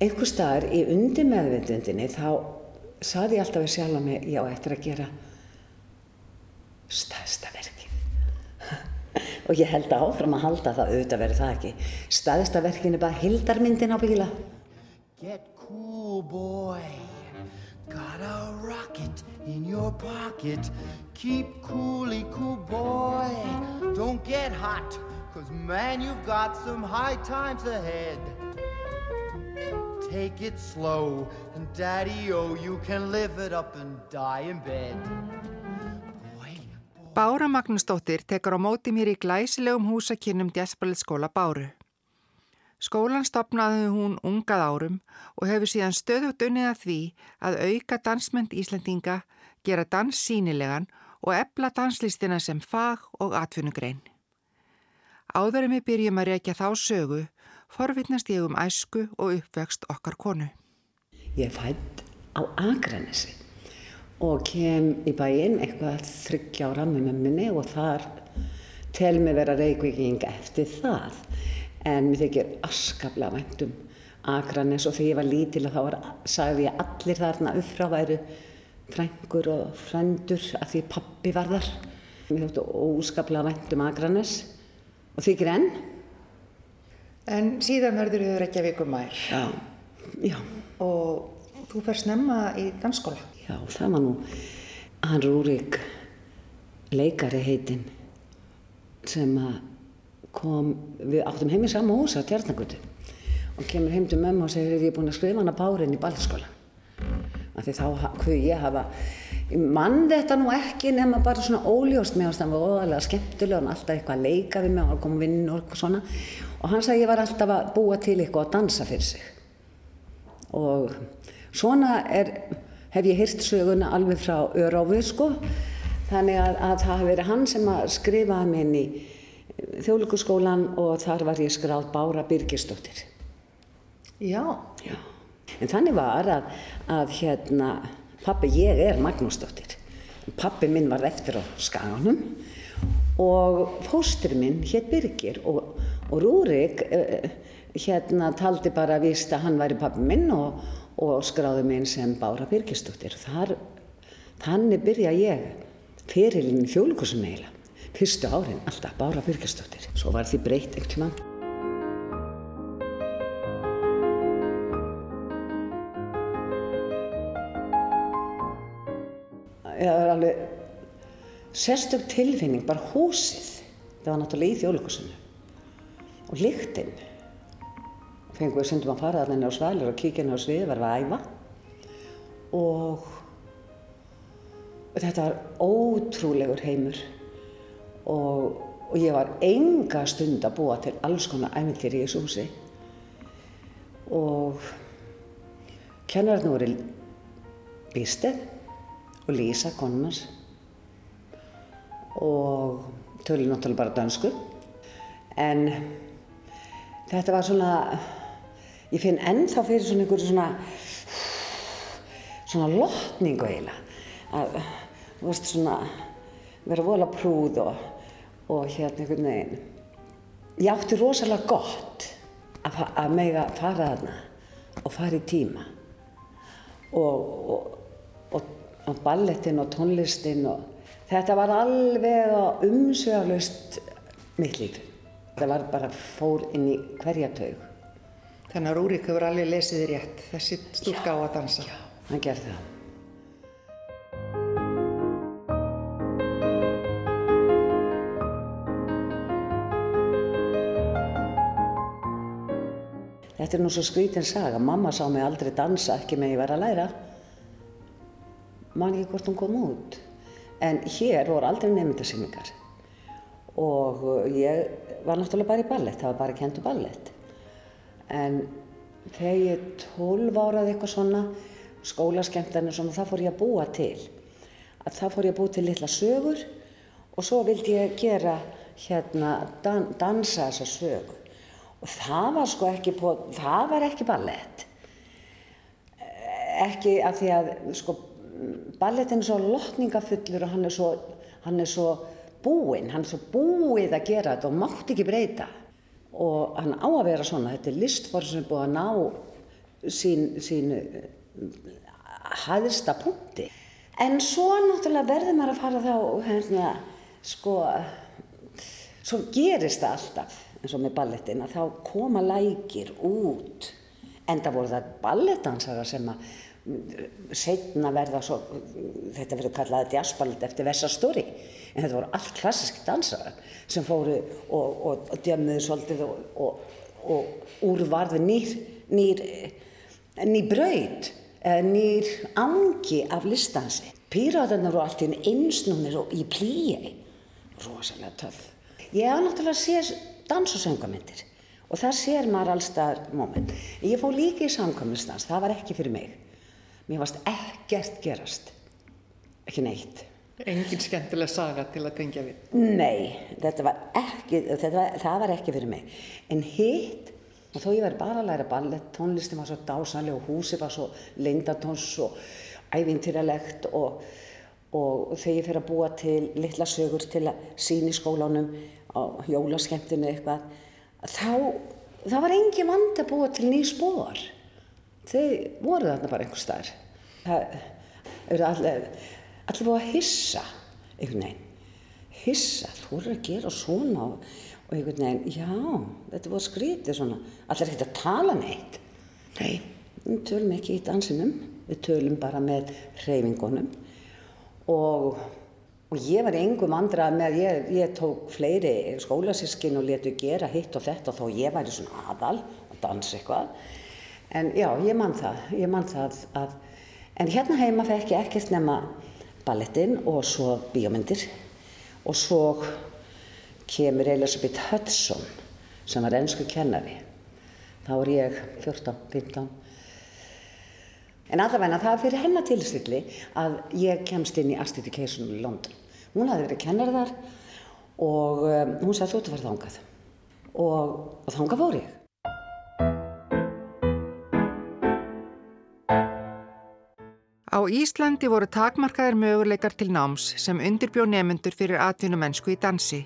einhver staðar í undir meðvendundinni þá saði ég alltaf við sjálf að mig, já, eftir að gera staðsta verkið. og ég held áfram að halda það, auðvitað verið það ekki. Staðsta verkin er bara hildarmyndin á bíla. Get cool, boy. Got a rocket in your pocket. Keep coolly cool, boy. Don't get hot, cause man, you've got some high times ahead. Take it slow, and daddy, oh, you can live it up and die in bed. Boy, boy. Bára Magnúsdóttir tekur á móti mér í glæsilegum húsakinnum Djassballetskóla Báru. Skólan stopnaði hún ungað árum og hefur síðan stöðut unnið að því að auka dansmynd Íslandinga, gera dans sínilegan og ebla danslistina sem fag og atvinnugrein. Áðurum við byrjum að reykja þá sögu, forvittnast ég um æsku og uppvöxt okkar konu. Ég fætt á Akranesi og kem í bæinn eitthvað þryggja ára með mömminni og þar tel mig vera reykviking eftir það. En mér þykir askaplega væntum Akranes og þegar ég var lítil og þá var, sagði ég allir þarna uppfrá væru frængur og frændur að því pappi var þar. Mér þóttu óskaplega væntum Akranes og þykir enn. En síðan verður þau Reykjavíkur mær. Já, já. Og þú fer snemma í dansskóla. Já, það var nú hann Rúrik leikari heitinn sem að kom, við áttum heim í sama hús á Tjarnagutu og kemur heim til mömmu og segir ég er búin að skrifa hana bárin í því þá hvað ég hafa mann þetta nú ekki nema bara svona óljóst með hans það var óalega skemmtilega og alltaf eitthvað að leika við mig og koma vinn og eitthvað svona og hann sagði ég var alltaf að búa til eitthvað að dansa fyrir sig og svona er, hef ég hýrt söguna alveg frá Öráfið sko þannig að, að það hafi verið hann sem að skrifa minn í þjóðlíkusskólan og þar var ég skráð Bára Birgisdóttir. Já. Já. En þannig var að, að hérna, pappi, ég er Magnúsdóttir. Pappi minn var eftir á skaganum og fóstur minn hétt Birgir og, og Rúrik uh, hérna taldi bara að vísta að hann væri pappi minn og, og skráði minn sem Bára Birgisdóttir. Þar, þannig byrja ég fyrirlinn í þjóðlíkusun eiginlega fyrstu árin alltaf Bára Byrkjastóttir. Svo var því breytt ekkert mann. Það var alveg sérstök tilfinning, bara húsið. Það var náttúrulega í þjóðlíkusinu. Og lyktinn. Fengum við sundum að fara þarna á svalir og kíkja henni á svið, var við að æfa. Og þetta var ótrúlegur heimur og, og ég var enga stund að búa til alls konar æmyndir í þessu húsi og kennararnu voru Bísteð og Lísa konunars og tölu náttúrulega bara dansku en þetta var svona ég finn ennþá fyrir svona einhverju svona svona lotningu eiginlega að, þú veist, svona vera vola prúð og, og hérna einhvern veginn. Ég átti rosalega gott að, að mega fara þarna og fara í tíma og, og, og, og ballettin og tónlistin og þetta var alveg umsvegarlaust mitt líf. Það var bara fór inn í hverja taug. Þannig að Rúrik hefur alveg lesið rétt, þessi stúlka á að dansa. Já, hann gerði það. Þetta er nú svo skrítin saga. Mamma sá mig aldrei dansa, ekki með ég var að læra. Man ekki hvort hún kom út. En hér voru aldrei nefndasynningar. Og ég var náttúrulega bara í ballett, það var bara kentu ballett. En þegar ég tólf áraði eitthvað svona, skólaskemtanir svona, það fór ég að búa til. Að það fór ég að búa til litla sögur og svo vildi ég gera hérna, dan dansa þessa sögur. Og það var sko ekki, það var ekki ballett. Ekki af því að sko ballettin er svo lotningafullur og hann er svo, hann er svo búinn, hann er svo búið að gera þetta og mátt ekki breyta. Og hann á að vera svona, þetta er listform sem er búið að ná sín, sín hæðista punkti. En svo náttúrulega verður maður að fara þá, hérna, sko, svo gerist það alltaf, eins og með ballettin, að þá koma lækir út. En það voru það ballettdansara sem að setna verða svo, þetta verður kallaði jazzballett eftir Vessastóri, en þetta voru allt klassisk dansara sem fóru og, og, og djömmuðu svolítið og, og úrvarði nýr, nýr, nýr braud nýr angi af listansi. Píratarnar voru allt í einsnúnir og í plíi. Rosalega töf. Ég haf náttúrulega séð dans og söngamyndir og það sér maður allstað moment. Ég fó líka í samkvæmustans, það var ekki fyrir mig. Mér varst ekkert gerast. Ekki neitt. Engin skemmtileg saga til að tengja við? Nei, þetta var ekki, þetta var, það var ekki fyrir mig. En hitt og þó ég væri bara að læra ballett, tónlistin var svo dásanlega og húsið var svo leindatóns og ævintýralegt og, og þegar ég fyrir að búa til litla sögur til að sína í skólanum á jólaskemtinu eitthvað, þá það var engin vand að búa til ný spór. Þau voru þarna bara einhver starf. Það eru allir, allir búið að hissa einhvern veginn. Hissa, þú eru að gera svona og og einhvern veginn, já, þetta var skrítið svona, allir ekkert að tala neitt. Nei, við tölum ekki í dansinum, við tölum bara með hreyfingunum og, og ég var yngum andrað með, ég, ég tók fleiri skólasískin og letu gera hitt og þetta og þó ég væri svona aðal og dansa eitthvað. En já, ég mann það, ég mann það að, en hérna heima fekk ég ekkert nema ballettinn og svo bíómyndir og svo kemur Elisabeth Hudson sem var ennsku kennari. Þá er ég 14, 15. En allavegna það fyrir hennar tilstilli að ég kemst inn í Arstification í London. Hún hafði verið kennar þar og um, hún sagði þú ert að fara þángað. Og, og þángað fór ég. Á Íslandi voru takmarkaðir möguleikar til náms sem undirbjó nefnendur fyrir atvinnumennsku í dansi.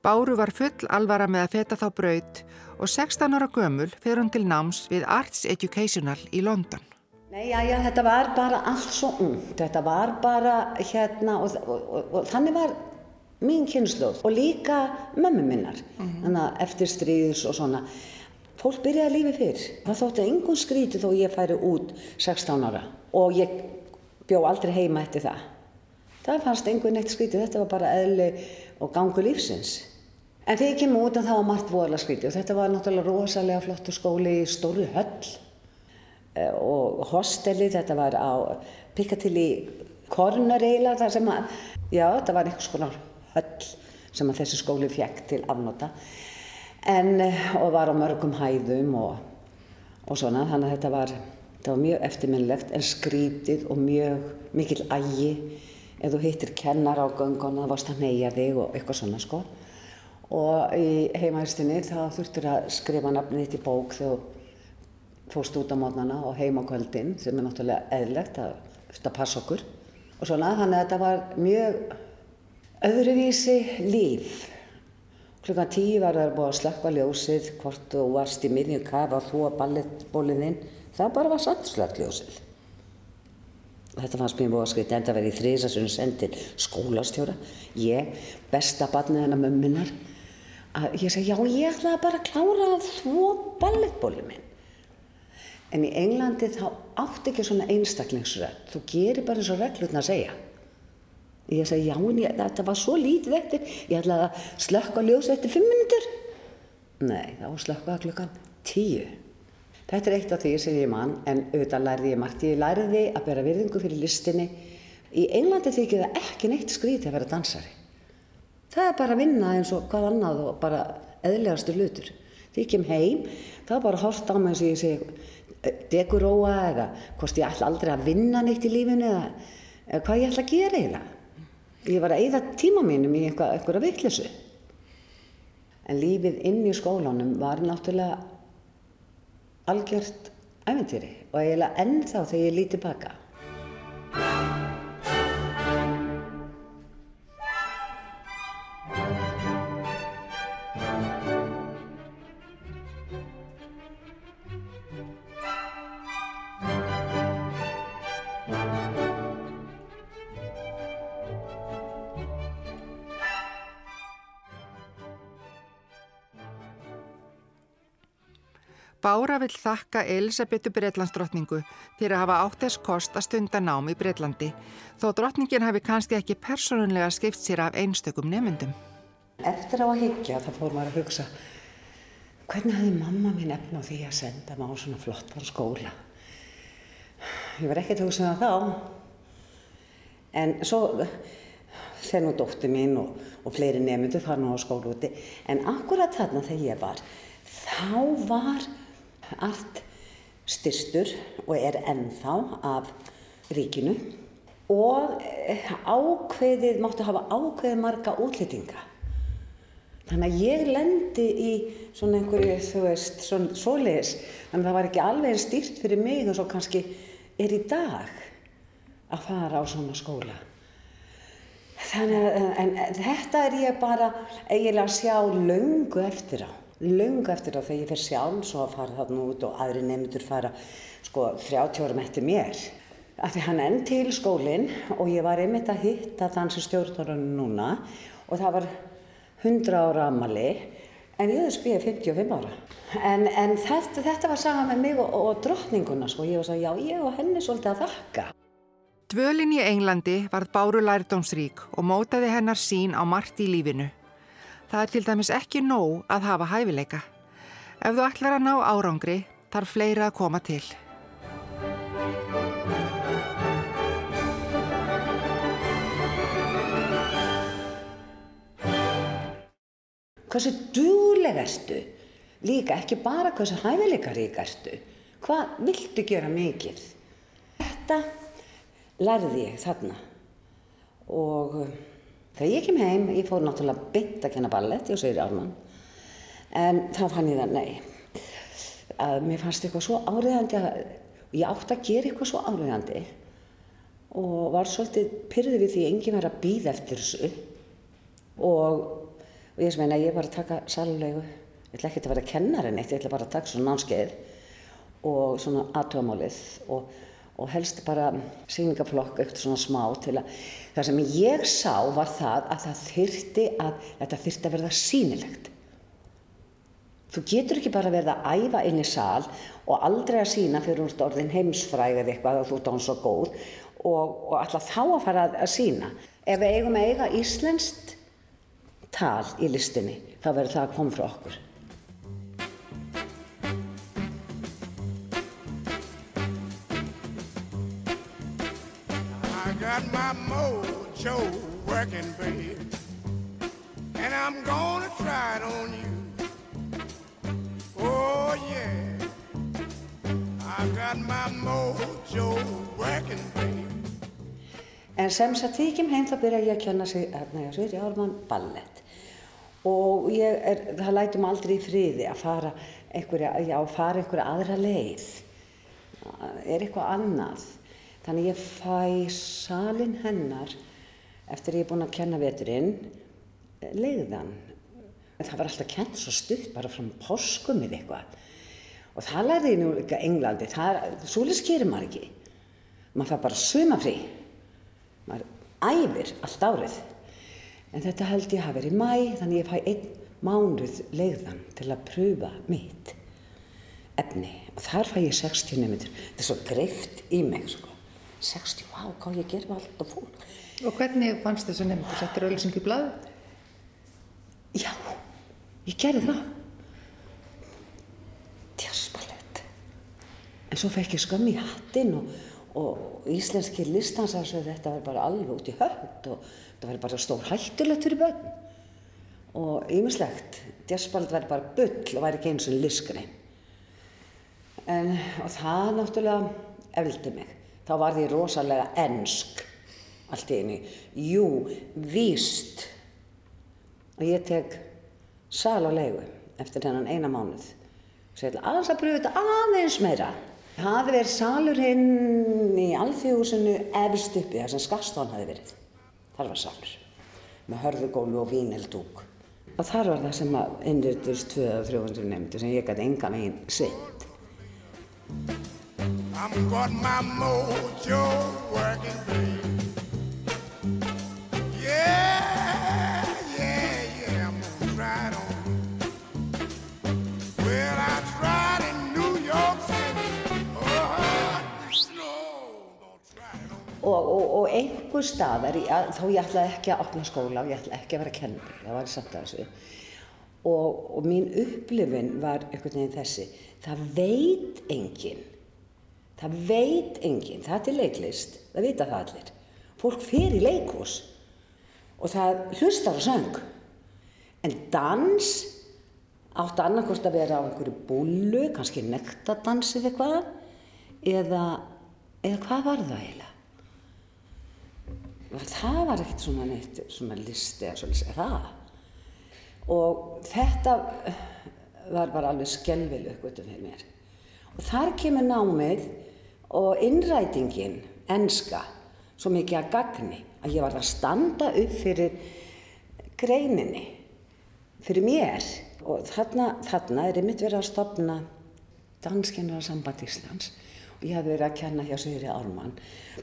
Báru var full alvara með að feta þá braut og 16 ára gömul fer hún til náms við Arts Educational í London. Nei, já, já, þetta var bara allt svo ung. Þetta var bara hérna og, og, og, og þannig var mín kynnslóð og líka mömmu minnar. Mm -hmm. Þannig að eftir stríðis og svona. Fólk byrjaði lífi fyrr. Það þótti einhvern skríti þó ég færi út 16 ára og ég bjó aldrei heima eftir það. Það fannst einhvern eitt skríti. Þetta var bara eðli og gangu lífsins. En þegar ég kem út þá var margt voðalega skrítið og þetta var náttúrulega rosalega flottu skóli í stóru höll eh, og hosteli, þetta var á Piccadilly Corner eiginlega þar sem að, já þetta var einhvers konar höll sem að þessi skóli fjekk til afnóta en eh, og var á mörgum hæðum og, og svona þannig að þetta var, þetta var mjög eftirminnlegt en skrítið og mjög mikil ægi ef þú hittir kennar á gönguna það varst að neyja þig og eitthvað svona sko. Og í heimaðurstinni þá þurftur að skrifa nafnið þitt í bók þegar þú fórst út á mótnana og heima á kvöldin sem er náttúrulega eðlegt að þetta passa okkur. Og svona þannig að þetta var mjög öðruvísi líf. Klukkan tíu var það búið að slökka ljósið hvort þú varst í miðjum kafa þú að ballettbóliðinn það bara var ljósið. Og þetta fannst mér búið að skrita enda verið í þrýsasunum sendil skólastjóra. Ég, besta barnið hennar mömminar að ég segi já ég ætlaði bara að klára að þvó ballettbóli minn. En í Englandi þá átt ekki svona einstaklingsrætt þú gerir bara eins og reglurna að segja. Ég segi já en ég, þetta var svo lítið eftir. Ég ætlaði að slökka ljós eftir fimm minnir nei þá slökkaði klukkan tíu þetta er eitt af því sem ég mann en auðvitað lærði ég margt. Ég lærði að bera virðingu fyrir listinni. Í Englandi þykir það ekki neitt skrítið að vera dansari. Það er bara að vinna eins og hvað annað og bara eðlegastu hlutur. Því ég kem heim, það er bara að horta á mig eins og ég segi deguróa eða hvort ég ætla aldrei að vinna neitt í lífinu eða, eða hvað ég ætla að gera eiginlega. Ég var að eyða tíma mínum í einhverja vittlesu en lífið inn í skólanum var náttúrulega algjört æventýri og eiginlega ennþá þegar ég líti baka Bára vill þakka Elisabetu Breitlandsdrottningu fyrir að hafa átt þess kost að stunda nám í Breitlandi þó drottningin hafi kannski ekki personunlega skipt sér af einstökum nemyndum. Eftir á að higgja þá fór maður að hugsa hvernig hefði mamma mín efna á því að senda maður á svona flottan skóla. Ég var ekkert að hugsa um það þá en svo þegar nú dótti mín og, og fleiri nemyndu þar nú á skólu úti en akkurat þarna þegar ég var þá var allt styrstur og er ennþá af ríkinu og eh, ákveðið, máttu hafa ákveðið marga útlýtinga. Þannig að ég lendi í svona einhverju, þú veist, svona svoleiðis. Þannig að það var ekki alveg stýrt fyrir mig og svo kannski er í dag að fara á svona skóla. Þannig að, en, en þetta er ég bara eiginlega að sjá laungu eftir á laung eftir það þegar ég fer sjálf svo að fara þarna út og aðri nefndur fara sko 30 árum eftir mér. Af því hann enn til skólinn og ég var einmitt að hitta þann sem stjórnarinn núna og það var 100 ára amali en ég hefði spíðið 55 ára. En, en þetta, þetta var saman með mig og, og drottninguna sko, ég var svo já ég og henni svolítið að þakka. Dvölin í Englandi varð báru lærdómsrík og mótaði hennar sín á margt í lífinu. Það er til dæmis ekki nóg að hafa hæfileika. Ef þú ætlar að ná árangri, þarf fleira að koma til. Hversu dúleg erstu? Líka ekki bara hversu hæfileikarík erstu. Hvað viltu gera mikið? Þetta lærði ég þarna og Þegar ég kem heim, ég fór náttúrulega bytt að kenna ballett, ég Sigri Ármann, en þá fann ég það, nei, að mér fannst eitthvað svo áriðandi að, ég átti að gera eitthvað svo áriðandi og var svolítið pyrðið við því að enginn verið að býða eftir þessu. Og, og ég meina, ég var að taka salulegu, ég ætla ekki að vera kennarinn eitt, ég ætla bara að taka svona nánskeið og svona aðtöðamálið og og helst bara síningaflokk eitthvað svona smá til að það sem ég sá var það að það þyrti að þetta þyrti að verða sínilegt þú getur ekki bara verið að æfa inn í sál og aldrei að sína fyrir úr orðin heimsfræð eða eitthvað að þú ert án svo góð og, og alltaf þá að fara að, að sína ef við eigum að eiga íslenskt tal í listinni þá verður það að koma frá okkur mojo working, babe. And I'm gonna try it on you. Oh, yeah. I got my mojo working, babe. En sem sagt því ekki um heim þá byrja ég að kenna sig, hérna sér, ég ármann ballett. Og ég er, það lætum aldrei í friði að fara einhverja, já, fara einhverja aðra leið. Er eitthvað annað. Þannig ég fæ salin hennar eftir ég er búin að kenna veturinn leiðan. Það var alltaf kent svo stutt bara frá poskum eða eitthvað. Og það lærði ég nú líka Englandi. Súlis gerir maður ekki. Maður fær bara sumafrí. Maður æfir allt árið. En þetta held ég hafi verið í mæ þannig ég fæ einn mánuð leiðan til að pröfa mitt efni. Og þar fæ ég 60 nefndur. Þetta er svo greift í mig sko. 60, wow, hvað ég gerði allt og fólk. Og hvernig fannst þessu nefndu? Settir auðvilsingi í bladu? Já, ég gerði það. Tjaspalett. En svo fekk ég skömm í hattinn og, og íslenski listansar þetta var bara alveg út í hönd og þetta var bara stór hættulegt fyrir börn. Og ímislegt, tjaspalett var bara bull og væri ekki eins og liskrein. En, og það náttúrulega efldi mig þá var því rosalega ennsk allt í einu. Jú, víst. Og ég tek sal á leigu eftir þennan eina mánuð. Ég ætla aðeins að pröfu þetta aðeins meira. Hafði verið salurinn í alþjóðsunu efst uppi þar sem Skastón hafi verið. Þar var salur með hörðugólu og víneldúk. Og þar var það sem að innrýttist 200-300 nefndir sem ég gæti enga meginn sitt. I'm got my mojo working, baby. Og einhver staðar, ég, þá ég ætlaði ekki að opna skóla og ég ætlaði ekki að vera kennari, það var samt að þessu. Og, og mín upplifin var einhvern veginn þessi, það veit enginn, það veit enginn, það er leiklist, það vita það allir. Fólk fer í leikús og það hlustar á söng. En dans átti annarkost að vera á einhverju búlu, kannski nektadansið eitthvað, eða, eða hvað var það eiginlega? Það var ekkert svona neitt, svona listi eða svona það. Og þetta var bara alveg skelvileg uppgötum fyrir mér. Og þar kemur námið og innrætingin, enska, svo mikið að gagni að ég var að standa upp fyrir greininni, fyrir mér. Og þarna, þarna er einmitt verið að stopna Danskennararsamband Íslands ég hafði verið að kenna hjá Sigri Ármann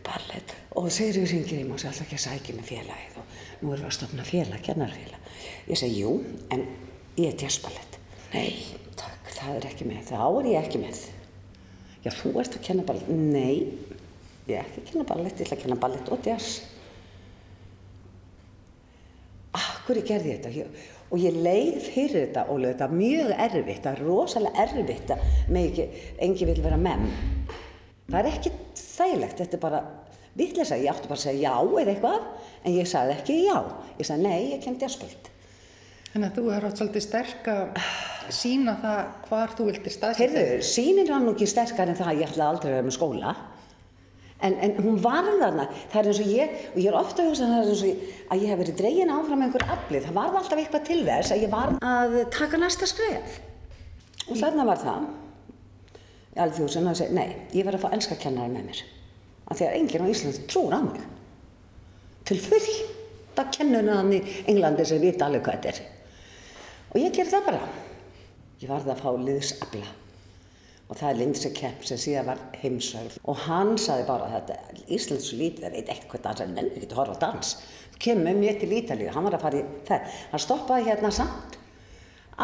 ballett og Sigri ringir í mig og sagði alltaf ekki að sækja mig félagið og nú erum við að stopna félag, kennarfélag. Ég segi jú, en ég er jazzballett. Nei, takk, það er ekki með, þá er ég ekki með. Já, þú ert að kenna ballett. Nei, ég er ekki að kenna ballett, ég ætla að kenna ballett og jazz. Akkur ég gerði þetta ég, og ég leið fyrir þetta og þetta var mjög erfitt, það er rosalega erfitt að með engi vil vera menn. Það er ekki þægilegt, þetta er bara vittlisa, ég átti bara að segja já eða eitthvað en ég sagði ekki já, ég sagði nei, ég kemdi að spöld. Þannig að þú er átt svolítið sterk að sína það hvar þú viltir staðsetja. Heyrðu, sínin var nú ekki sterkar en það að ég ætlaði aldrei að vera með skóla. En, en hún var þarna, það er eins og ég, og ég er ofta að hugsa að það eins og ég, að ég hef verið dregin áfram einhver aflið, það var alltaf eitthvað til þess að ég var að taka næsta skref. Og þarna var það, alþjóðsinn að segja, nei, ég verði að fá enska kennari með mér. Af því að enginn á Íslandi trúur á mig. Til fullt að kennuna í Englandi sem vita alveg hvað þetta er. Og ég ger það bara. Ég varði að fá liðsabla og það er Lindsay Kemp sem síðan var heimsögð og hann saði bara þetta Íslands lítið, það veit eitthvað dans en menn ekki að horfa á dans kemur mér til Ítalíu, hann var að fara í það hann stoppaði hérna samt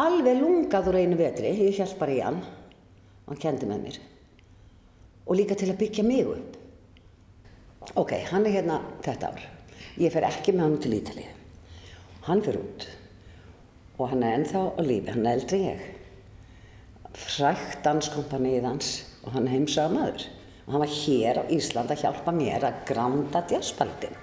alveg lungaður einu vetri ég held bara í hann hann kendi með mér. Og líka til að byggja mig upp. Ok, hann er hérna þetta ár. Ég fer ekki með hann til Ítalíu. Hann fer út. Og hann er ennþá á lífi, hann er eldri ég. Frækt danskompanið hans og hann heimsaða maður og hann var hér á Ísland að hjálpa mér að granda jazzbaldin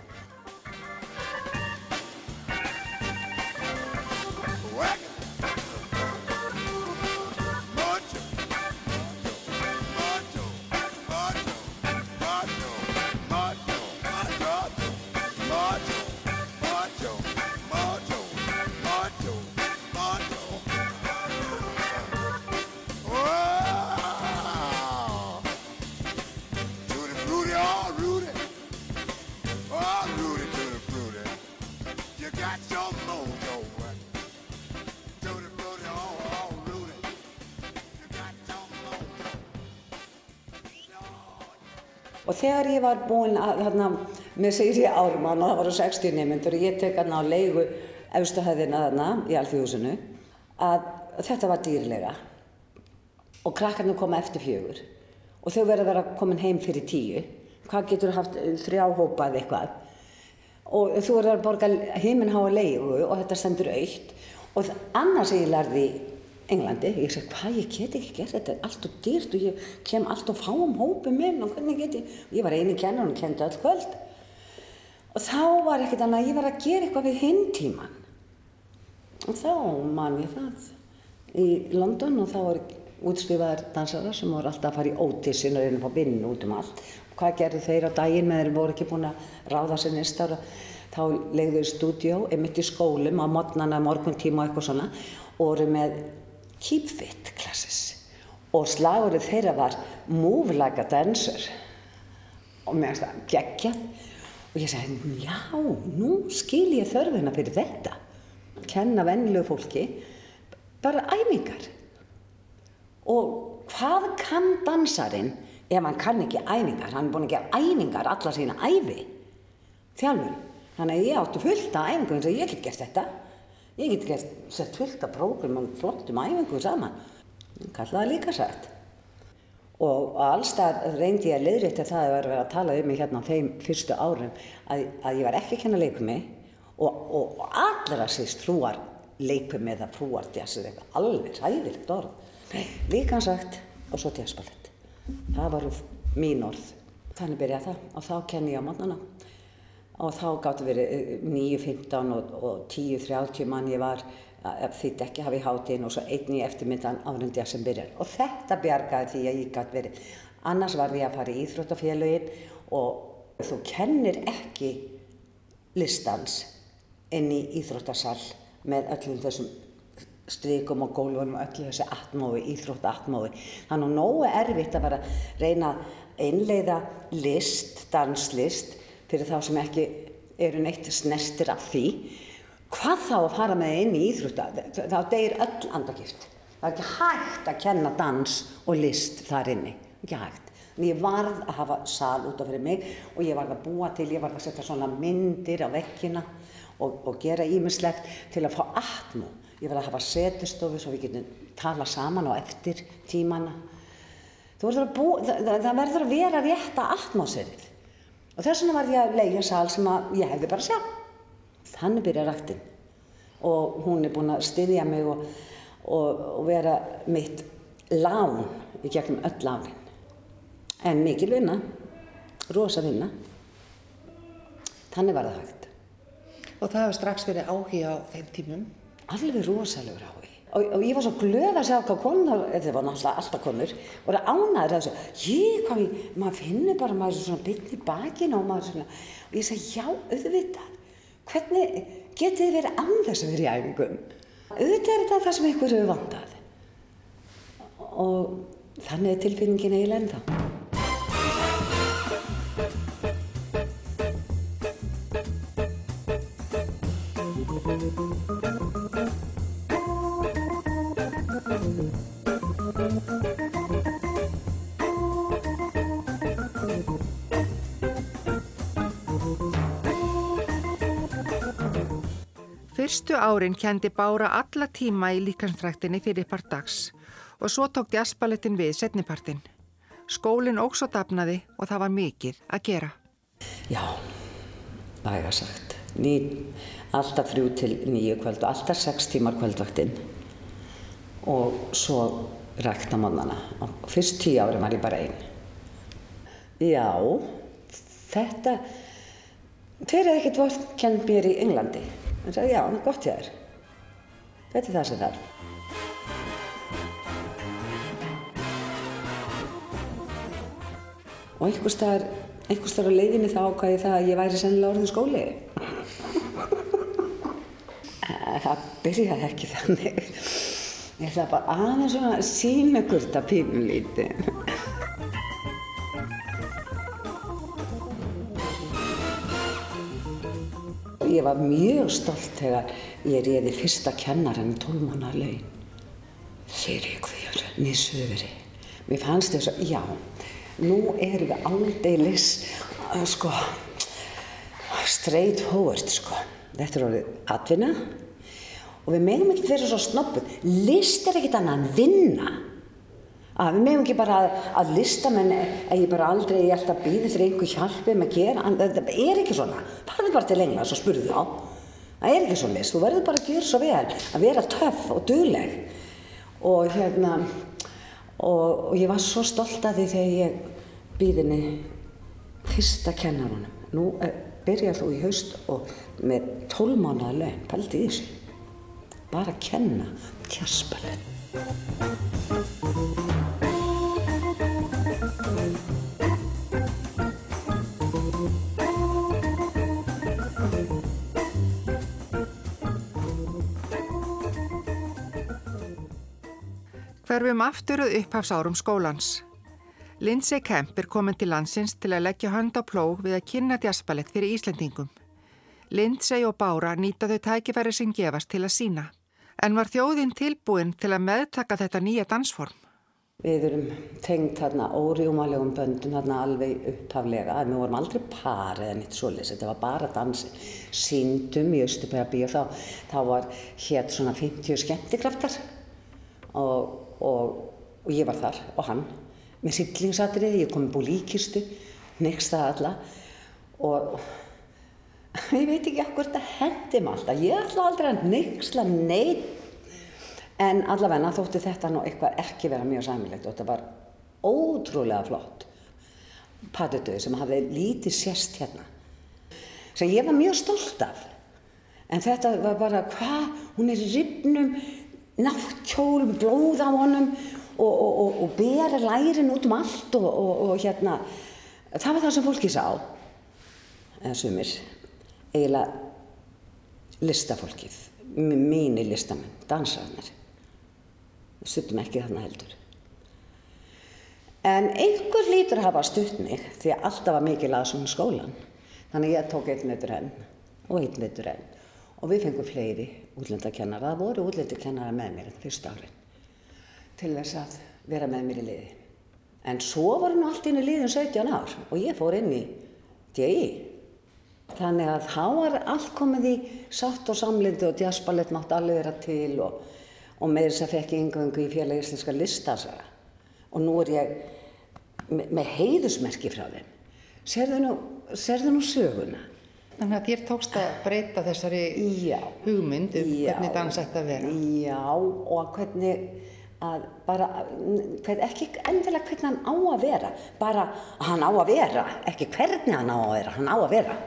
ég var búinn að þarna með Sigri Ármann og það voru 60 nemyndur og ég tek hann á leigu efstu hæðina þarna í alþjóðsunu að þetta var dýrlega. Og krakkarnir koma eftir fjögur. Og þau verða að vera komin heim fyrir tíu. Hvað getur haft eh, þrjá hópa eða eitthvað? Og þú verður að borga heiminháa leigu og þetta stendur aukt og annars ég lærði Englandi, ég segi hvað ég get ekki gert þetta er allt og dýrt og ég kem allt og fáum hópum minn og hvernig get ég ég var eini kennar og kendi öll kvöld og þá var ekkert annað að ég var að gera eitthvað við hinn tíman og þá man ég það í London og þá var útskrifaðar dansarar sem voru alltaf að fara í ótissin og reyna að fá vinn út um allt. Hvað gerðu þeir á daginn með þeir voru ekki búin að ráða sér næsta ára? Þá legðu þeir í stúdíó, einmitt í skólum á modnana, morguntíma og eitthvað svona og voru með keep fit classes og slagurinn þeirra var move like a dancer. Og mér finnst það geggjað. Og ég sagði, já, nú skil ég þörfina fyrir þetta. Kenna vennilegu fólki bara æfingar. Og hvað kann dansarinn ef hann kann ekki æfingar? Hann er búin að gera æfingar alla sína æfi þjálfun. Þannig að ég átti fullt af æfingum og ég get gert þetta ég get gert sett fullt af prógramum flottum æfingum saman kallaði líka sætt og allstað reyndi ég að leiðrétta það að vera að tala um mig hérna á þeim fyrstu árum að, að ég var ekki að kenna leikumi og, og, og allra síst frúar leikumi eða frúar jazzið eitthvað alveg ræðilegt orð. Líka sagt og svo jazzballett. Það var mín orð. Þannig byrjaði það og þá kenni ég á mannana og þá gáttu verið 9.15 og, og 10.30 mann ég var þýtt ekki hafi hátinn og svo einn í eftirmyndan árundja sem byrjar. Og þetta bjargaði því að ég gæti verið. Annars var ég að fara í Íþróttafélagin og þú kennir ekki listans inn í Íþróttasal með öllum þessum strykum og gólfunum og öllu þessi atmói, Íþróttatmói þannig að nógu erfitt að bara reyna að einleiða list, danslist fyrir þá sem ekki eru neitt snestir af því hvað þá að fara með inn í íþrótta? Þá deyir öll andagift. Það er ekki hægt að kenna dans og list þar inni, ekki hægt. En ég varð að hafa sal út af fyrir mig og ég varð að búa til, ég varð að setja svona myndir á vekkina og, og gera ímislegt til að fá atmú ég varð að hafa setustofu svo við getum tala saman á eftir tímana. Bú, það, það verður að vera rétta atmóserið og þess vegna var ég að leigja sal sem að ég hefði bara sjá. Þannig byrja rættin og hún er búin að styðja mig og, og, og vera mitt lán í gegnum öll lánin en mikil vinna rosa vinna. Þannig var það hægt. Og það hefur strax verið áhuga á þeim tímum? Alveg rosalegur áhuga og, og ég var svo glöð að sjá hvað konar, þetta var náttúrulega alltaf konur, voru ánaður að þessu, ég, hvað ég, maður finnir bara maður svona byrni í bakinn og maður svona, og ég segi, já, auðvitað, hvernig getið þið verið án þess að vera í æfingum? Auðvitað er þetta það sem ykkur hefur vandað og þannig er tilfinningin eiginlega ennþá. Fyrstu árin kendi Bára alla tíma í líkansfræktinni fyrir part dags og svo tók jazzballettin við setnipartin. Skólinn ógs og dafnaði og það var mikið að gera. Já, væga sagt. Ný, alltaf þrjú til nýju kvöld og alltaf sex tímar kvöldvaktinn og svo rækta mannana. Fyrst tíu ári var ég bara einn. Já, þetta, þeir eru ekkert vort kent mér í Englandi. Hann sagði, já, gott hjá þér. Þetta er það sem þarf. Og einhver staðar á leiðinni þá ákvæði það að ég væri sennilega orðin skóli. það byrjaði ekki þannig. Ég ætla bara aðeins svona sína ykkur þetta pínulítið. Ég var mjög stolt þegar ég reyði fyrsta kennaran í tólmána laun. Fyrir ykkur, nýsöfri. Mér fannst þess að, já, nú erum við aldeilis, uh, sko, straight forward, sko. Þetta er orðið atvinna og við meðum ekki vera svo snobbuð. List er ekkert annað en vinna. Að við meðum ekki bara að, að listamenn, að ég bara aldrei, ég ætla að býða fyrir einhver hjálpið með að gera, en þetta er ekki svona. Farðu bara til Englands og spurðu þá. Það er ekki svo list, þú verður bara að gera svo vel, að vera töff og dugleg. Og hérna, og, og ég var svo stolt að því þegar ég býðinni fyrsta kennarunum. Nú uh, byrjar þú í haust og með tólmánaða laun, pælti í þessu. Bara að kenna tjaspalinn. Hverfum afturuð upphafsárum skólans. Lindsay Kemp er komin til landsins til að leggja hönd á plóg við að kynna djaspalett fyrir Íslandingum. Lindsay og Bára nýta þau tækifæri sem gefast til að sína. En var þjóðinn tilbúin til að meðtaka þetta nýja dansform? Við erum tengt þarna órjúmalegum böndum þarna alveg upphaflega. Við vorum aldrei par eða nýtt svoleiðs, þetta var bara dansi. Síndum í Östubæabí og þá, þá var hér svona 50 skemmtikraftar og og, og ég var þar og hann með sillingsatriði, ég kom upp úr líkistu, nextaði alla. Og ég veit ekki okkur þetta hendi maður alltaf, ég ætla aldrei að nexla neitt en allavega þótti þetta nú eitthvað ekki vera mjög sæmilegt og þetta var ótrúlega flott. Patutöðu sem hafði lítið sérst hérna. Sem ég var mjög stolt af. En þetta var bara hvað, hún er í ribnum náttkjól, blóð á honum og, og, og, og bera lærin út um allt og hérna það var það sem fólki sá. Eða sumir eiginlega listafólkið mínir listamenn, dansarnir stuttum ekki þarna heldur. En einhver lítur að hafa stutt mig því að alltaf var mikið laðsum skólan þannig ég tók einn veitur enn og einn veitur enn. Og við fengum fleiri útlendakennara það voru útlendakennara með mér þetta fyrsta árin til þess að vera með mér í liði. En svo var nú allt inn í liðin 17 ár og ég fór inn í DI. Þannig að þá var allt komið í sátt og samlindi og jazzballett mátt alveg vera til og, og með þess að fekk ég yngöngu í félag íslenska listasaga. Og nú er ég með heiðusmerki frá þeim. Serðu nú, serðu nú söguna? Þannig að þér tókst að breyta þessari Já. hugmynd um Já. hvernig dans ætti að vera. Já, og hvernig að bara, hvern, ekki endilega hvernig hann á að vera, bara hann á að vera, ekki hvernig hann á að vera, hann á að vera.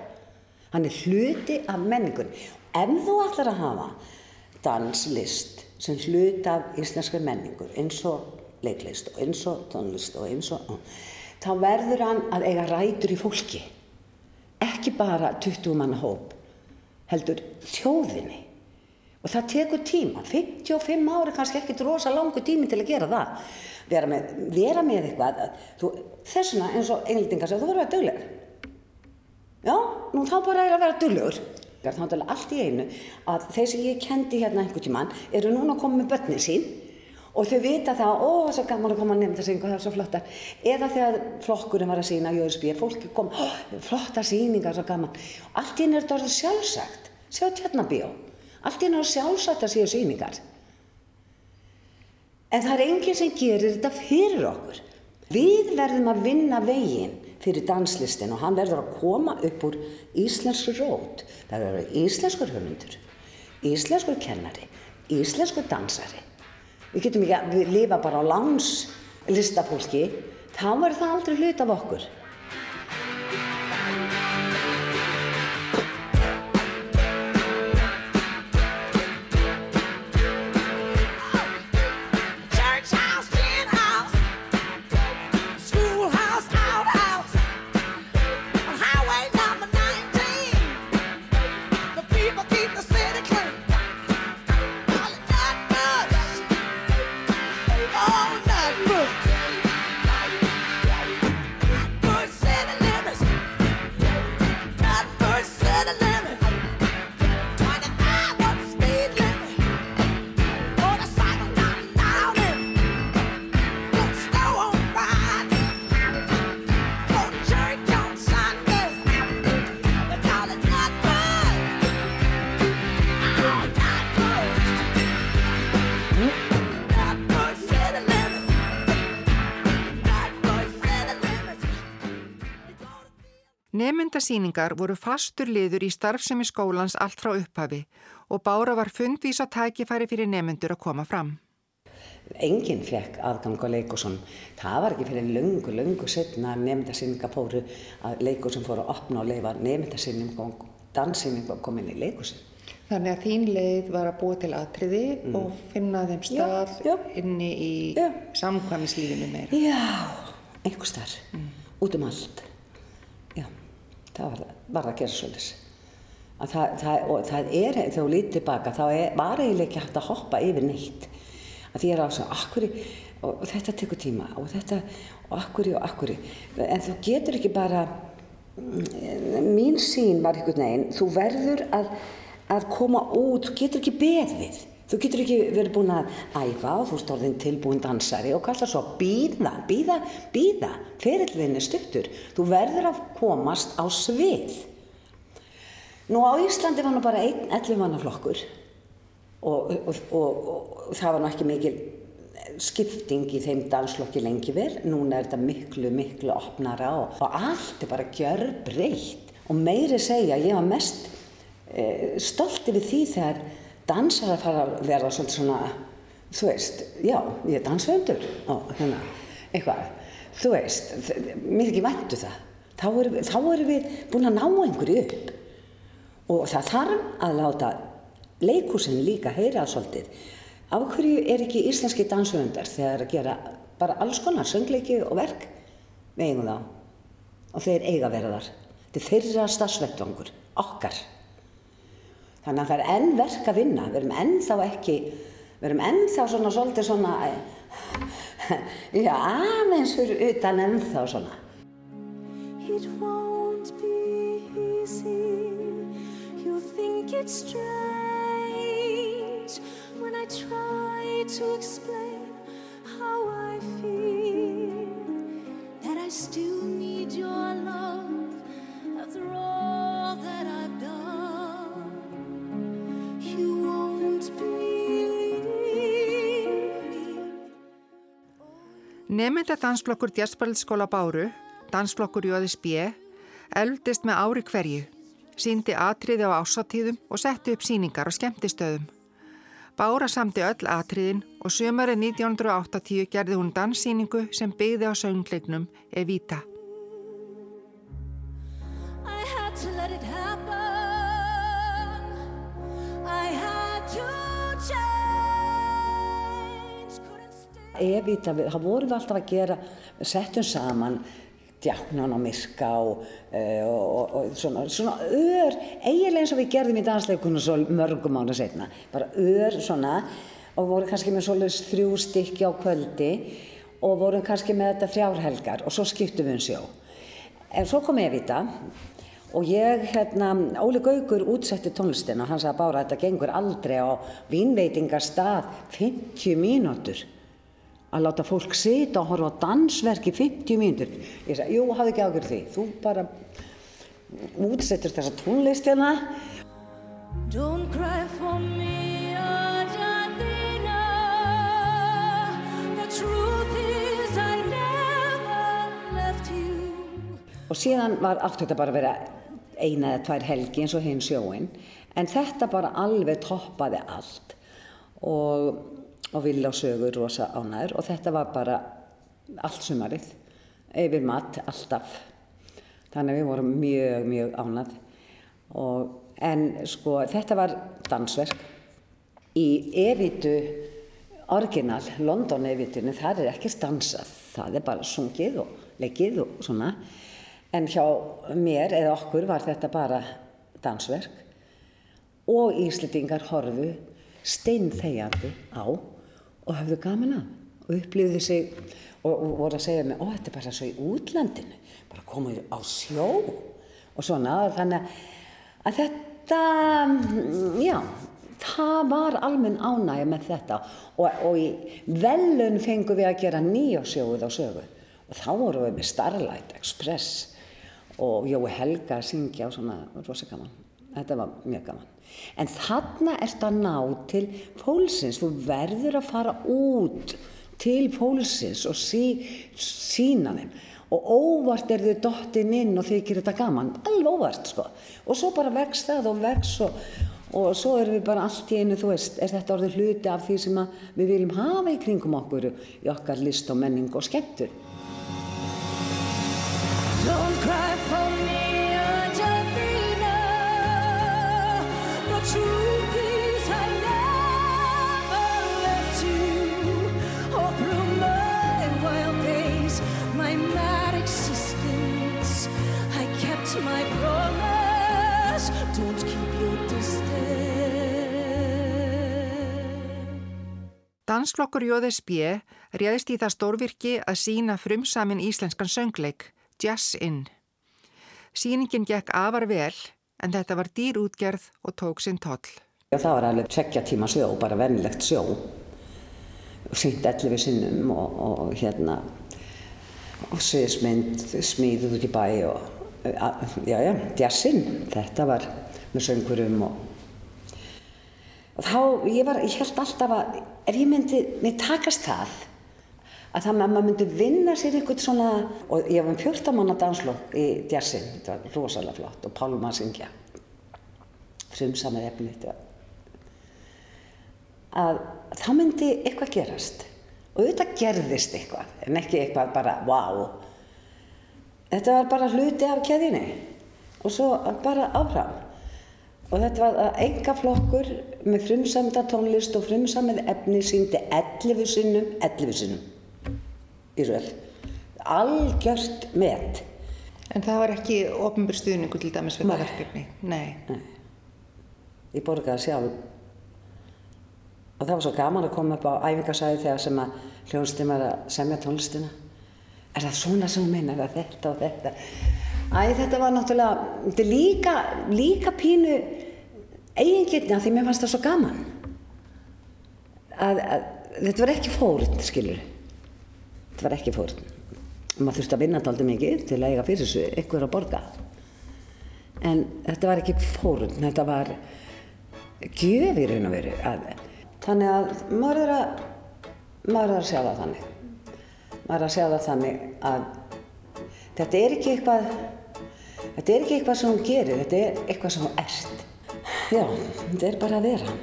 Hann er hluti af menningunni. Ef þú ætlar að hafa danslist sem hluti af íslenskar menningur, eins og leiklist og eins og tónlist og eins og, þá verður hann að eiga rætur í fólki. Ekki bara 20 manna hóp, heldur þjóðinni. Og það tekur tíma, 55 ári kannski ekki rosa langu tími til að gera það. Vera með, vera með eitthvað, þú, þessuna eins og englendingar segja, þú verður að vera duglegur. Já, nú þá bara er að vera duglegur. Þá er allt í einu að þeir sem ég kendi hérna einhvern tíman eru núna að koma með börnin sín og þau vita það, ó, það er svo gaman að koma að nefnda sig, það er svo flotta. Eða þegar flokkurinn var að sína í Jöðsbíð, fólki kom, ó, flotta síningar, svo gaman. Allt í einu er þetta orðið sjálfsagt, sjá tjarnabíó. Allt í náttúrulega sjálfsagt að séu síningar. En það er enginn sem gerir þetta fyrir okkur. Við verðum að vinna veginn fyrir danslistin og hann verður að koma upp úr íslensku rót. Það verður íslenskur höfundur, íslenskur kennari, íslenskur dansari. Við getum ekki að lifa bara á láns listafólki, þá verður það aldrei hlut af okkur. To Nemyndasýningar voru fastur liður í starfsemi skólans allt frá upphafi og Bára var fundvísa tækifæri fyrir nemyndur að koma fram. Enginn fekk aðgang á leikursum. Það var ekki fyrir löngu, löngu setna nefndasýninga fóru að leikursum fóru að opna og leifa nefndasýning og danssýning og kom inn í leikursum. Þannig að þín leið var að búa til atriði og finna þeim stað já. inni í Já. samkvæmislífinu meira. Já, einhver starf, út um allt. Það var, var að gera svolítið. Að það, það, og það er, þegar þú lítið tilbaka, þá er, var eiginlega ekki hægt að hoppa yfir neitt. Að því er á svo, akkuri, og, þetta tekur tíma, og þetta, og akkuri og akkuri. En þú getur ekki bara, mm, mín sín var einhvern veginn, þú verður að, að koma út, þú getur ekki beðið. Þú getur ekki verið búin að æfa og þú ert orðin tilbúin dansari og kallar svo býða, býða, býða, ferillin er stuttur. Þú verður að komast á svið. Nú á Íslandi var nú bara einn 11 manna flokkur og, og, og, og það var nú ekki mikil skipting í þeim danslokki lengi verið. Núna er þetta miklu, miklu opnara og, allt er bara gjörbreytt. Og meiri segja, ég var mest e, stolt yfir því þegar dansar að fara að verða svolítið svona, þú veist, já, ég er dansvöndur hérna, eitthvað. Þú veist, mér ekki væntu það. Þá erum, þá erum við búin að ná einhverju upp. Og það þarf að láta leikúsin líka heyra svolítið. Af hverju er ekki íslenski dansöfundar þegar að gera bara alls konar söngleiki og verk? Við eigum þá. Og þeir eiga þar. Þetta er þeirra stafsvettvangur, okkar. Þannig að það er enn verk að vinna. Við erum ennþá ekki, við erum ennþá svona svolítið svona, já, aðeins fyrir utan ennþá svona. It won't be easy. You think it's strange when I try to explain how I feel. That I still need your love after all that I've done. Nemynda dansflokkur Djarsbældskóla Báru, dansflokkur JSB, eldist með ári hverju, síndi atriði á ásatíðum og setti upp síningar á skemmtistöðum. Bára samti öll atriðin og sömari 1980 gerði hún danssýningu sem byggði á söngleiknum Evita. Evita, við- það vorum við alltaf að gera, settum saman djáknan og myrka og, uh, og, og, og svona, svona ör, eiginlega eins og við gerðum í dansleikunum svo mörgum ára setna, bara ör svona og vorum kannski með svoleiðis þrjú stykki á kvöldi og vorum kannski með þetta þrjár helgar og svo skiptum við um sjó. En svo kom Evita og ég, hérna, Óli Gaugur útsetti tónlistina og hann sagði bara að þetta gengur aldrei á vínveitingastað 50 mínútur að láta fólk sita og horfa á dansverk í 50 mínútur. Ég sagði, jú, hafði ekki ágjörð því. Þú bara útsettur þessa tónlist hérna. Don't cry for me, Argentina. The truth is I never left you. Og síðan var allt þetta bara að vera eina eða tvær helgi eins og hinn sjóin. En þetta bara alveg toppaði allt. Og, og vill á sögur rosa ánæður. Og þetta var bara allt sumarið. Yfir mat, alltaf. Þannig að við vorum mjög, mjög ánæð. Og, en sko, þetta var dansverk. Í Evitu orginal, London Evitinu, þar er ekki dansað. Það er bara sungið og leikið og svona. En hjá mér eða okkur var þetta bara dansverk. Og Íslendingar horfu steinþegjandi á og höfðu gaman af. Og upplýðu sig og, og voru að segja mig, ó þetta er bara svo í útlandinu. Bara komið á sjó og svona. Þannig að þetta, mm, já, það var almenn ánægja með þetta og, og í velun fengum við að gera nýjásjóið á sögu og þá vorum við með Starlight Express og Jói Helga að syngja og svona rosa gaman. Þetta var mjög gaman. En þarna ertu að ná til fólksins, þú verður að fara út til fólksins og sí, sína þeim. Og óvart er þau dottin inn og þykir þetta gaman, alveg óvart sko. Og svo bara vex það og vex og, og svo erum við bara allt í einu, þú veist, er þetta orðið hluti af því sem við viljum hafa í kringum okkur í okkar list og menning og skemmtur. Don't cry for me, Dansflokkur JSB réðist í það stórvirki að sína frumsamin íslenskan söngleik, Jazz In. Sýningin gekk afar vel en þetta var dýr útgerð og tók sinn toll. Það var alveg tveggja tíma sjó, bara vennilegt sjó. Sýnt 11 sinnum og, og hérna, og sviðismynd, smíðuð út í bæ og, já, já, jazzinn, þetta var með söngurum og og þá, ég var, ég held alltaf að ef ég myndi, mér takast það að það maður myndi vinna sér einhvern svona og ég var um 14 manna danslokk í djassin, þetta var rosalega flott og Pálma að syngja. Frumsamið efni að þá myndi eitthvað gerast. Og auðvitað gerðist eitthvað en ekki eitthvað bara wow þetta var bara hluti af keðinni og svo bara áfram. Og þetta var enga flokkur með frumsamda tónlist og frumsamið efni síndi 11 sinnum 11 sinnum í röð algjört met. En það var ekki ofnbjörn stuðningu til dæmis við það Nei. verkefni? Nei. ég borgaði sjálf. Og það var svo gaman að koma upp á æfingarsæði þegar sem að hljónstum var að semja tónlistina. Er það svona sem meina, er það þetta og þetta? Æ, þetta var náttúrulega þetta er líka, líka pínu eigingirni að því mér fannst það svo gaman. Að, að þetta var ekki fórn, skilur þetta var ekki fórn. Maður þurfti að vinna þetta mikið til að eiga fyrir þessu að borga. En þetta var ekki fórn, þetta var gjöf í raun og veru þannig að maður er að maður er að sjá það þannig. Maður er að sjá það þannig að þetta er ekki eitthvað þetta er ekki eitthvað sem hún gerir þetta er eitthvað sem hún ert. Já, þetta er bara að vera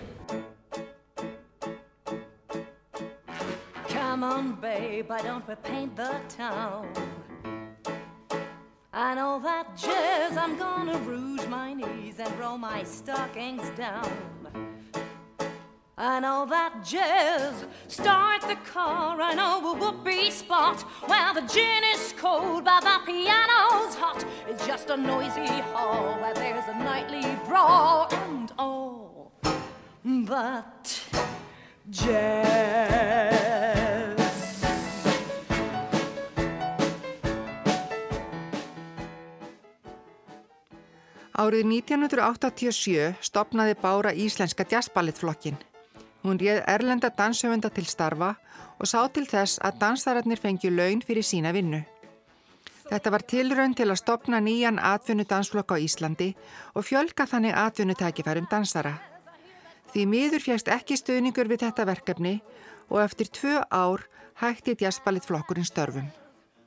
babe, I don't repaint the town? I know that jazz, I'm gonna rouge my knees and roll my stockings down. I know that jazz, start the car, I know a whoopee spot where the gin is cold but the piano's hot. It's just a noisy hall where there's a nightly brawl and all. But jazz. Árið 1987 stopnaði Bára Íslenska jazzballettflokkin. Hún réð erlenda danshöfunda til starfa og sá til þess að dansararnir fengju laun fyrir sína vinnu. Þetta var tilraun til að stopna nýjan atvinnudansflokk á Íslandi og fjölga þannig atvinnutækifærum dansara. Því miður fjæst ekki stöðningur við þetta verkefni og eftir tvö ár hætti jazzballettflokkurinn störfum.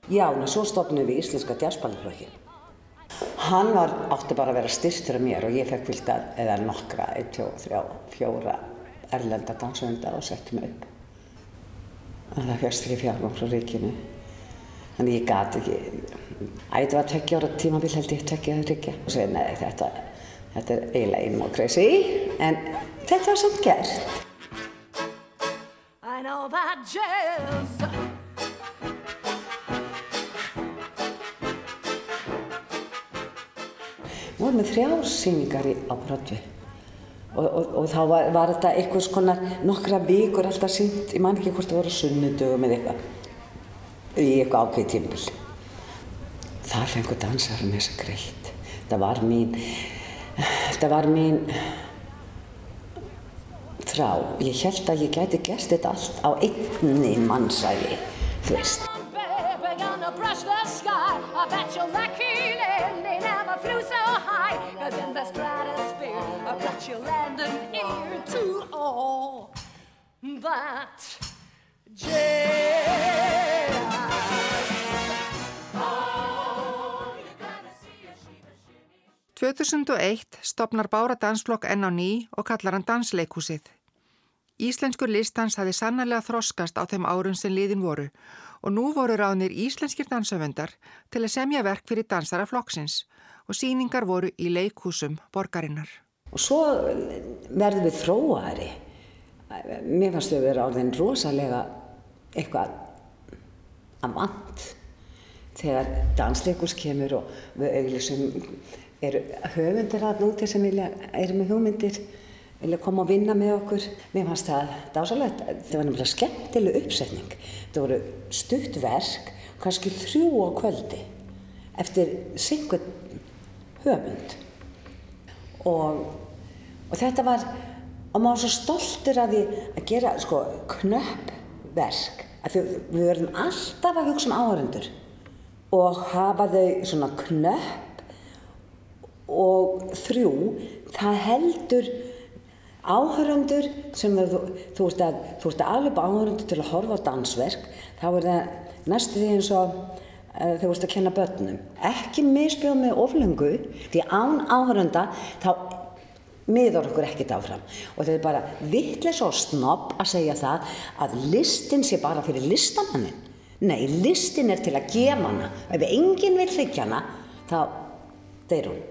já, en svo stopnum við Íslenska djarsballiflokkin hann var, átti bara að vera styrtur af mér og ég fekk fylgt að, eða nokkra, ein, tjó, þrjá, fjóra erlenda dansöfunda og setti mig upp. En það fjöxt fyrir fjármang frá ríkinu. Þannig ég gat ekki ætti var tveggja ára tímabil held ég tveggja eða ríkja og segi nei þetta þetta er eiginlega crazy en þetta var samt gert Vorum með þrjár sýningar í, á Broadway og, og, og þá var, var þetta einhvers konar nokkra vikur alltaf sýnt, ég man ekki hvort það voru sunnudögum eða eitthvað, í eitthvað ákveði tímbil. Þar fengur dansarum þessa greitt. Það var mín, það var mín þrá. Ég held að ég gæti gert þetta allt á einni mannsæði, þú veist. I bet you landed here to all that jazz. 2001 stopnar Bára dansflokk enn á ný og kallar hann Dansleikhúsið. Íslenskur listans hafi sannarlega þroskast á þeim árum sem liðin voru og nú voru ráðnir íslenskir dansöfundar til að semja verk fyrir dansara flokksins og síningar voru í leikhúsum borgarinnar. Og svo verðum við þróaðari. Mér fannst við vera orðin rosalega eitthvað að vant þegar dansleikus kemur og við eru höfundir að núti sem vilja, eru með hugmyndir, vilja koma og vinna með okkur. Mér fannst það dásalegt, það var nefnilega skemmtileg uppsetning. Það voru stutt verk, kannski þrjú á kvöldi, eftir syngut höfund og, og þetta var og maður var svo stoltur af því að gera sko knöpp verk að því við verðum alltaf að hugsa um áhörundur og hafa þau svona knöpp og þrjú það heldur áhöröndur sem þú, þú ert að, þú ert að alveg áhöröndur til að horfa á dansverk, þá er það næstu því eins og uh, þú ert að kenna börnum. Ekki misbjóð með oflöngu, því án áhörönda þá miður okkur ekkert áfram. Og þetta er bara vittlis og snobb að segja það að listin sé bara fyrir listamannin nei, listin er til að gefa hana. Ef enginn vil þykja hana þá deyr hún.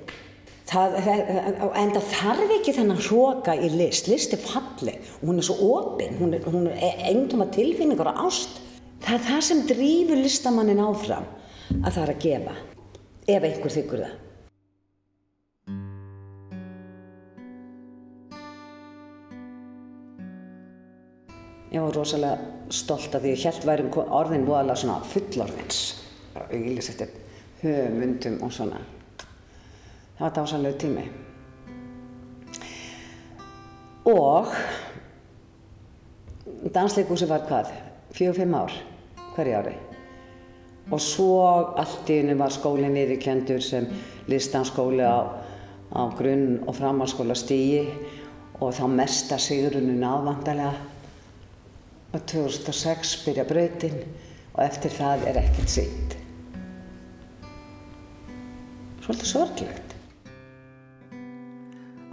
Það, en það þarf ekki þennan hróka í list. List er falleg. Og hún er svo opinn hún er, er eindum að tilfinningar og ást. Það er það sem drýfur listamannin áfram að það er að gefa ef einhver þykkur það Ég var rosalega stolt af því ég held væri orðin voðalega svona fullorðins. Auðvitað höfundum og svona. Það var dásanlega tími. Og dansleikúsi var hvað? Fjögur-fimm ár hverju ári. Og svo allt í hennu var skólinn yfirkendur sem listanskóli á, á grunn- og framhalskóla stíi og þá mesta sigurunum ávandalega og 2006 byrja brautin og eftir það er ekkert sýnt. Svolítið sorglegt.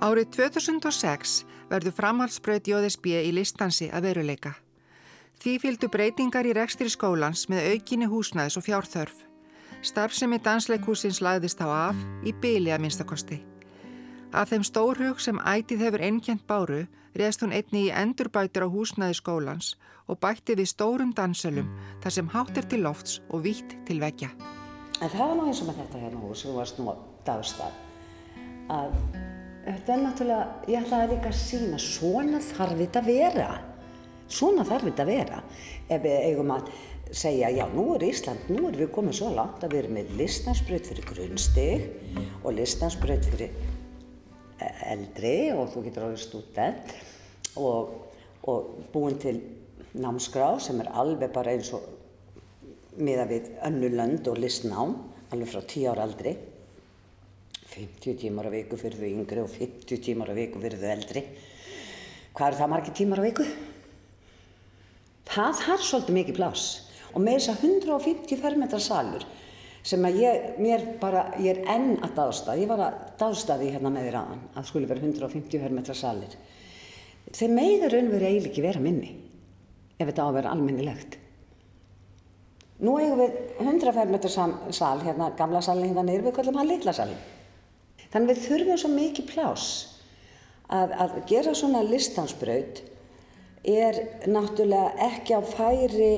Árið 2006 verður framhaldsbraut JSB í listansi að veruleika. Því fylgdu breytingar í rekstri skólans með aukinni húsnæðis og fjárþörf. Starfsemi dansleikúsins lagðist á af í byli að minnstakosti. Af þeim stórhug sem ætið hefur einkjent báru reðst hún einni í endurbætur á húsnæði skólans og bætti við stórum dansölum þar sem hátt er til lofts og vítt til vekja. En það var nú eins og með þetta hérna hús, þú varst nú á dagstað, að þetta er náttúrulega, ég ætlaði líka að sína, svona þarf þetta að vera. Svona þarf þetta að vera. Ef við eigum að segja, já nú er Ísland, nú erum við komið svo langt að við erum með listansbröð fyrir grunnstig og listansbröð fyrir eldri og þú getur orðið student og, og búin til námskrá sem er alveg bara eins og miða við önnu lönd og listnám alveg frá 10 ára aldri. 50 tímar á viku fyrir þau yngri og 50 tímar á viku fyrir þau eldri. Hvað eru það margir tímar á viku? það har svolítið mikið pláss. Og með þess að 150 fermetra salur sem að ég, mér bara, ég er enn að dástað, ég var að dástaði hérna með þér aðan, að skuli vera 150 hermetra salir. Þeir meður raunveru eiginlega ekki vera minni, ef þetta á að vera almennilegt. Nú eigum við 100 fermetra sal, hérna gamla salin hérna niður, við kallum hann litla salin. Þannig við þurfum svo mikið plás að, að gera svona listansbraut er náttúrulega ekki á færi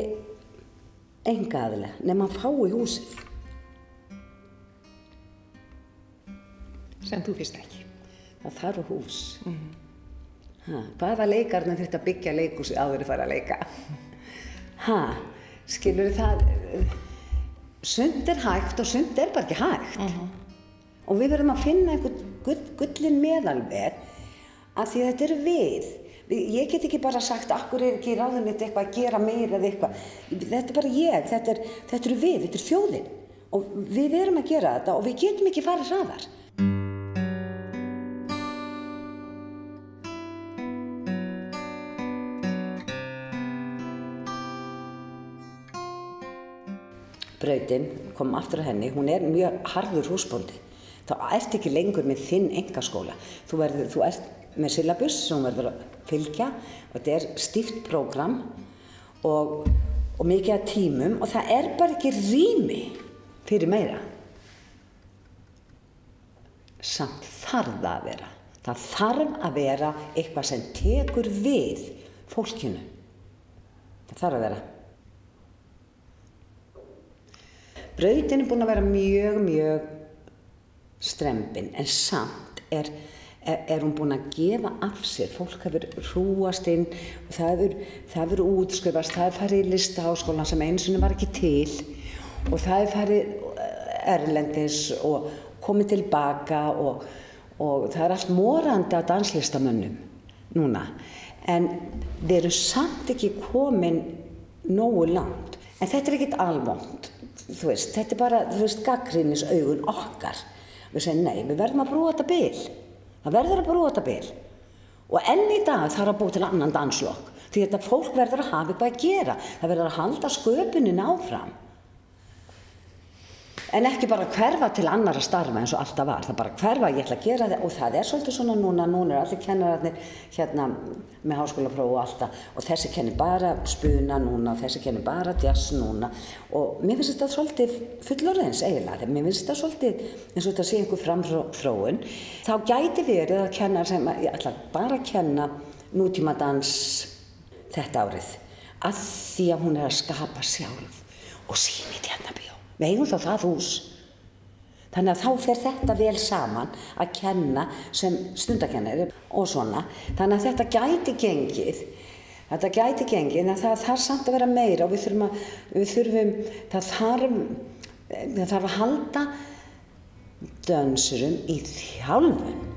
enga aðlega, nema að fá í húsið. Sem þú fyrst ekki. Það þarf hús. Mm -hmm. ha, hvaða leikarna þetta byggja leikúsi áður að fara að leika? Ha, skilur það, sund er hægt og sund er bara ekki hægt. Mm -hmm. Og við verðum að finna einhvern gull, gullin meðalveg að því þetta eru við. Ég get ekki bara sagt, akkur er ekki ráðunit eitthvað að gera meira eða eitthvað. Þetta er bara ég, þetta, er, þetta eru við, þetta er þjóðin. Og við erum að gera þetta og við getum ekki farið hraðar. Brautin, kom aftur að henni, hún er mjög harður húsbóndi. Þá ert ekki lengur með þinn engaskóla. Þú, verður, þú ert með syllabus sem verður að fylgja og þetta er stíft prógram og, og mikið að tímum og það er bara ekki rými fyrir meira. Samt þarf það að vera. Það þarf að vera eitthvað sem tekur við fólkinu. Það þarf að vera. Brautin er búin að vera mjög, mjög strempin en samt er, er, er hún búin að gefa af sér. Fólk hefur hrúast inn og það hefur, útskrifast, það hefur farið í listaháskólan sem eins og var ekki til og það hefur farið erlendis og komið tilbaka og, og það er allt morandi á danslistamönnum núna. En við erum samt ekki komin nógu langt. En þetta er ekkit alvond þú veist, þetta er bara, þú veist, gaggrínis augun okkar. Við segjum, nei, við verðum að brúa þetta bil. Það verður að brúa þetta bil. Og enn í dag þarf að búa til annan danslokk. Því þetta fólk verður að hafa eitthvað að gera. Það verður að halda sköpunin áfram. En ekki bara hverfa til annara starfa eins og alltaf var. Það bara hverfa, ég ætla að gera það og það er svolítið svona núna, núna er allir kennararnir hérna með háskólapróf og alltaf og þessi kennir bara spuna núna, þessi kennir bara jazz núna og mér finnst þetta svolítið fullorðins eiginlega, mér finnst þetta svolítið eins og þetta sé einhver framþróun. Þá gæti verið að kenna sem, ég ætla bara að kenna nútímadans þetta árið að því að hún er að skapa sjálf og síni tjarnabíó. Við eigum þá það hús. Þannig að þá fer þetta vel saman að kenna sem stundakennari og svona. Þannig að þetta gæti gengið, þetta gæti gengið en það þarf samt að vera meira og við þurfum að, við þurfum, það þarf, það þarf að halda dönsurum í þjálfun.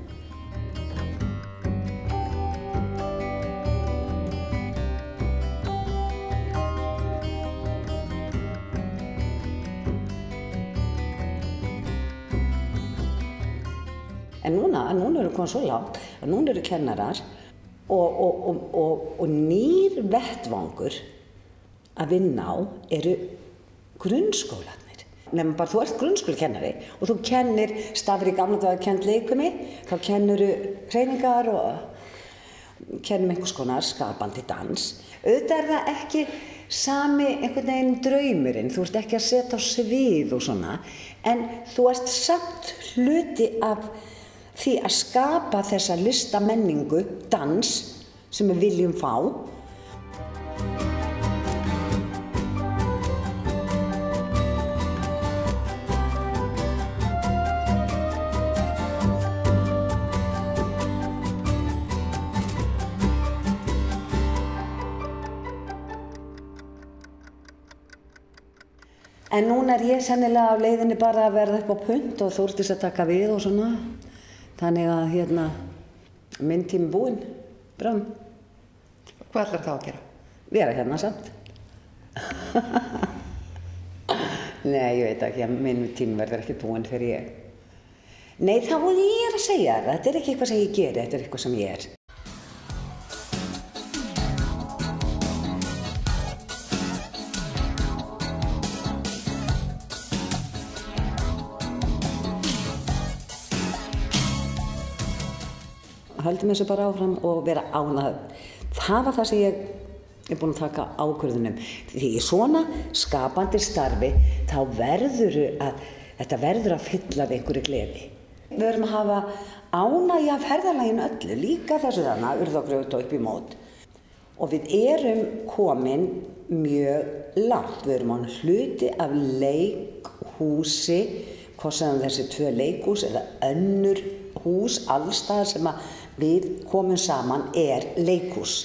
En núna, eru komið svo langt að núna eru kennarar og, og, og, og, nýr vettvangur að vinna á eru grunnskólanir. Nefnum bara þú ert grunnskólakennari og þú kennir stafir í gamla dagar kent leikumi, þá kennur hreiningar og kennum einhvers konar skapandi dans. Auðvitað er það ekki sami einhvern veginn draumurinn, þú ert ekki að setja á svið og svona, en þú ert samt hluti af því að skapa þessa listamenningu, dans, sem við viljum fá. En núna er ég sennilega á leiðinni bara að verða upp á punt og þúrtist að taka við og svona. Þannig að hérna, minn tími búinn, bráðum, Hvað ætlar þá að gera? vera hérna samt. Nei, ég veit ekki, að minn tími verður ekki búinn fyrir ég. Nei, þá er ég að segja það, þetta er ekki eitthvað sem ég geri, þetta er eitthvað sem ég er. Höldum þessu bara áfram og vera ánað. Það var það sem ég er búin að taka ákvörðunum. Því í svona skapandi starfi þá verður að, þetta verður að fylla af einhverju gleði. Við verðum að hafa ánægja ferðalagin öllu, líka þessu þarna, urðagröð og upp í mót. Og við erum komin mjög langt. Við erum á hluti af leikhúsi, sem þessi tvö leikhús eða önnur hús allstaðar sem að við komum saman er leikhús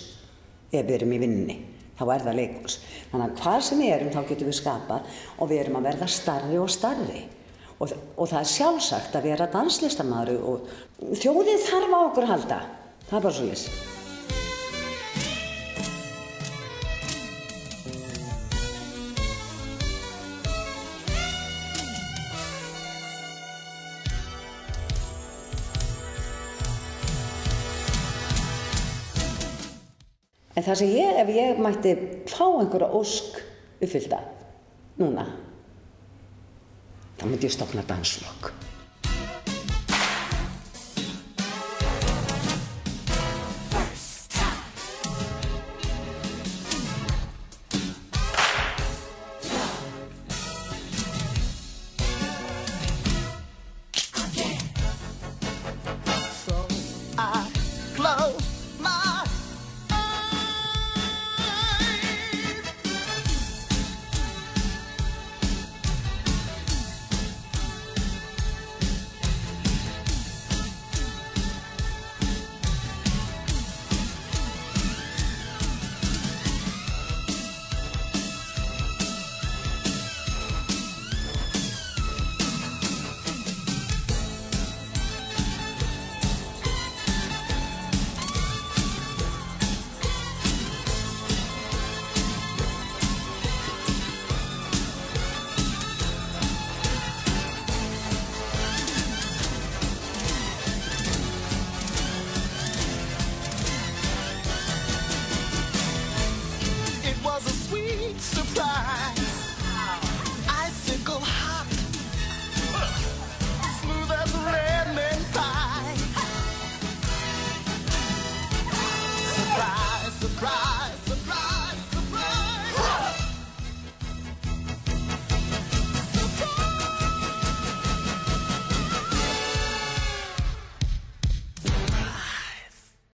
ef við erum í vinninni þá er það leikhús. Þannig að hvað sem við erum þá getum við skapað og við erum að verða starri og starri og, og það er sjálfsagt að vera danslistamæður og þjóðið þarf á okkur halda. Það er bara svo lis það sem ég, ef ég mætti fá einhverja ósk uppfyllta núna, þá myndi ég stopna danslokk.